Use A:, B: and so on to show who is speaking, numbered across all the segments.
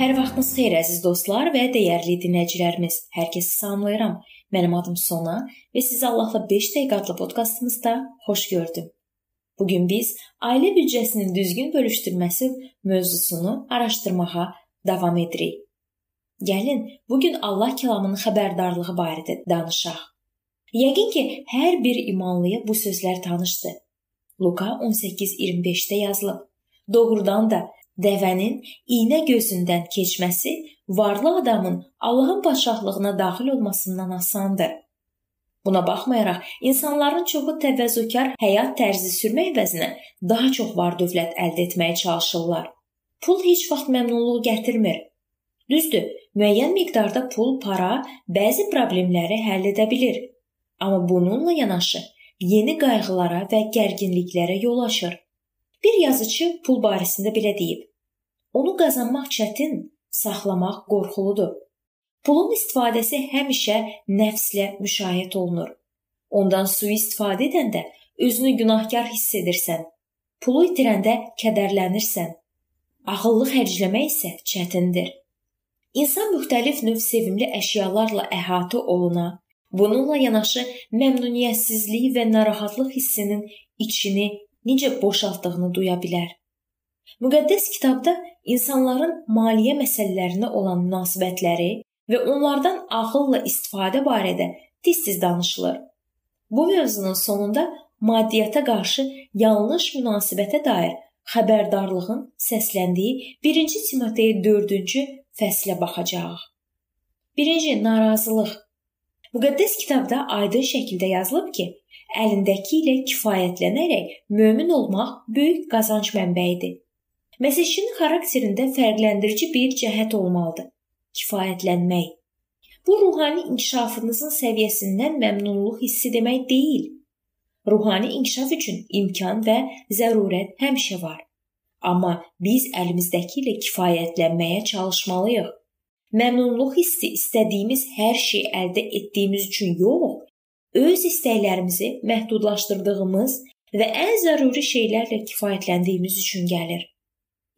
A: Sabahınız xeyir əziz dostlar və dəyərli dinləyicilərimiz. Hər kəsi salamlayıram. Mənim adım Sona və sizi Allahla 5 dəqiqə adlı podkastımızda xoş gördüm. Bu gün biz ailə büdcəsinin düzgün bölüşdürməsi mövzusunu araşdırmağa davam edirik. Gəlin, bu gün Allah kəlamının xəbərdarlığı barədə danışaq. Yəqin ki, hər bir imanlıya bu sözlər tanışdır. Luka 18:25-də yazılıb. Doğrudan da Dəvənin iynə gözündən keçməsi varlı adamın Allahın padşahlığına daxil olmasından asandır. Buna baxmayaraq, insanların çoxu təvəzzükar həyat tərzi sürmək əvəzinə daha çox var-dövlət əldə etməyə çalışırlar. Pul heç vaxt məmnunluq gətirmir. Düzdür, müəyyən miqdarda pul, para bəzi problemləri həll edə bilir. Amma bununla yanaşı yeni qayğılara və gərginliklərə yol açır. Bir yazıçı pul barəsində belə deyib: Onu qazanmaq çətin, saxlamaq qorxuludur. Pulun istifadəsi həmişə nəfslə müşayiət olunur. Ondan sui-istifadə edəndə özünü günahkar hiss edirsən. Pulu itirəndə kədərlənirsən. Ağıllı xərcləmək isə çətindir. İnsan müxtəlif növ sevimli əşyalarla əhatə oluna, bununla yanaşı məmnuniyyətsizlik və narahatlıq hissinin içini necə boşaltdığını duya bilər. Müqəddəs kitabda insanların maliyyə məsələlərinə olan münasibətləri və onlardan ağılla istifadə barədə tez-tez danışılır. Bu mövzunun sonunda maddiyyata qarşı yanlış münasibətə dair xəbərdarlığın səsləndiyi 1-ci Timotey 4-cü fəslə baxacağıq. 1-ci narazılıq. Müqəddəs kitabda aydın şəkildə yazılıb ki, əlindəki ilə kifayətlənərək mömin olmaq böyük qazanc mənbəyidir. Məsihçinin xarakterində fərqləndirici bir cəhət olmalıdır. Kifayətlənmək. Bu ruhani inkişafınızın səviyyəsindən məmnunluq hissi demək deyil. Ruhani inkişaf üçün imkan və zərurət həmişə var. Amma biz əlimizdəki ilə kifayətlənməyə çalışmalıyıq. Məmnunluq hissi istədiyimiz hər şeyi əldə etdiyimiz üçün yox, öz istəklərimizi məhdudlaşdırdığımız və ən zəruri şeylərlə kifayətləndiyimiz üçün gəlir.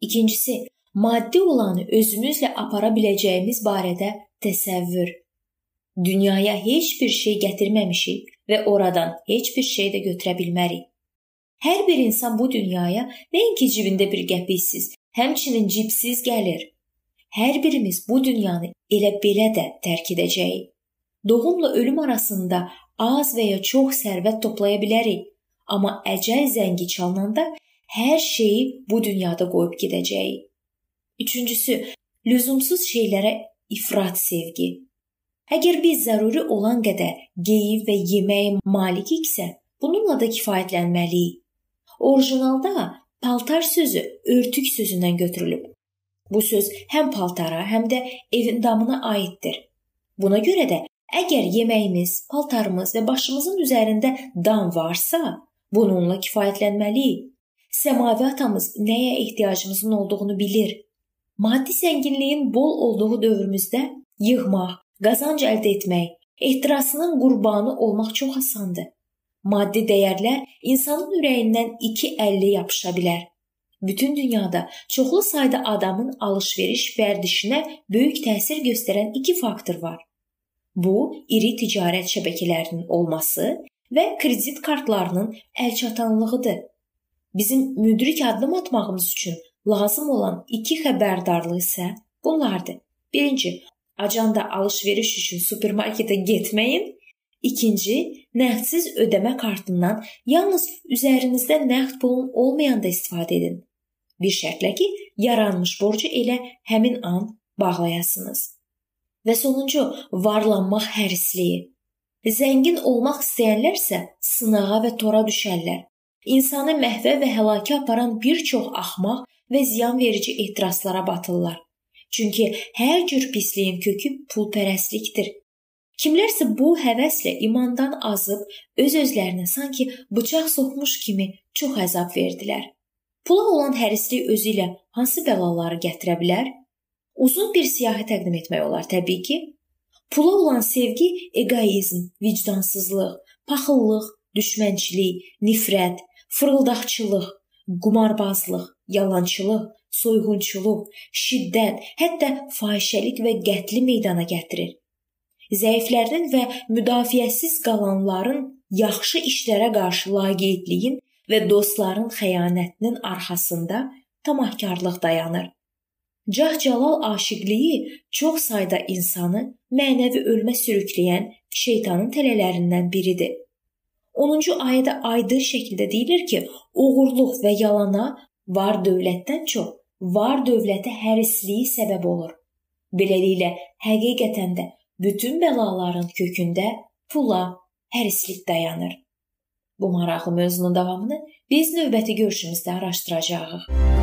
A: İkincisi, maddi olanı özümüzlə apara biləcəyimiz barədə təsəvvür. Dünyaya heç bir şey gətirməmişik və oradan heç bir şey də götürə bilmərik. Hər bir insan bu dünyaya nəinki cibində bir qəpiksiz, həmçinin cibsiz gəlir. Hər birimiz bu dünyanı elə belə də tərk edəcəyik. Doğumla ölüm arasında az və ya çox sərvət toplaya bilərik, amma əcəl zəngi çalınanda hər şeyi bu dünyada qoyub gedəcəyik. Üçüncüsü, lüzumsuz şeylərə ifrat sevgi. Əgər biz zəruri olan qədər geyim və yeməyə malikiksə, bununla da kifayətlənməliyik. Orijinalda paltar sözü örtük sözündən götürülüb. Bu söz həm paltara, həm də evin damına aiddir. Buna görə də əgər yeməyimiz, paltarımız və başımızın üzərində dam varsa, bununla kifayətlənməliyik. Səmavi atamız nəyə ehtiyacımızın olduğunu bilir. Maddi zənginliyin bol olduğu dövrümüzdə yığmaq, qazanc əldə etmək, ehtirasının qurbanı olmaq çox asandır. Maddi dəyərlər insanın ürəyindən iki əlli yapışa bilər. Bütün dünyada çoxlu sayda adamın alış-veriş vərdişinə böyük təsir göstərən iki faktor var. Bu, iri ticarət şəbəkələrinin olması və kredit kartlarının əlçatanlığıdır. Bizim müdrik addım atmağımız üçün lazım olan iki xəbərdarlıq isə bunlardır. Birinci, acanda alış-veriş üçün supermarketə getməyin. İkinci, nəğdsiz ödəmə kartından yalnız üzərinizdə nəğd pulun olmayanda istifadə edin. Bir şərtlə ki, yaranmış borcu elə həmin an bağlayasınız. Və sonuncu, varlanmaq hərisliyi. Zəngin olmaq istəyənlərsə sınağa və tora düşərlər insanı məhvə və həlakə aparan bir çox axmaq və ziyanverici ehtiraslara batırlar. Çünki hər cür pisliyin kökü pulpərəstlikdir. Kimlərsə bu həvəslə imandan azıb öz-özlərinə sanki bıçaq soxmuş kimi çox əzab verdilər. Pula olan hərislik özü ilə hansı bəlaları gətirə bilər? Uzun bir siyahı təqdim etmək olar təbii ki. Pula olan sevgi egoizm, vicdansızlıq, paxıllıq, düşmənçilik, nifrət, fırıldaqçılıq, qumarbazlıq, yalançılıq, soyğunçuluq, şiddət, hətta fahişəlik və qətli meydana gətirir. Zəiflərin və müdafiəsiz qalanların yaxşı işlərə qarşı laqeydliyin və dostların xəyanətinin arxasında tamahkarlıq dayanır. Cah-Cəlal aşiqliyi çox sayda insanı mənəvi ölmə sürükləyən şeytanın tələlərindən biridir. 10-cu ayədə aydın şəkildə deyilir ki, oğurluq və yalana var dövlətdən çox var dövlətə hərisliyi səbəb olur. Beləliklə, həqiqətən də bütün bəlaların kökündə pula hərislik dayanır. Bu maraqlı mövzunun davamını biz növbəti görüşümüzdə araşdıracağıq.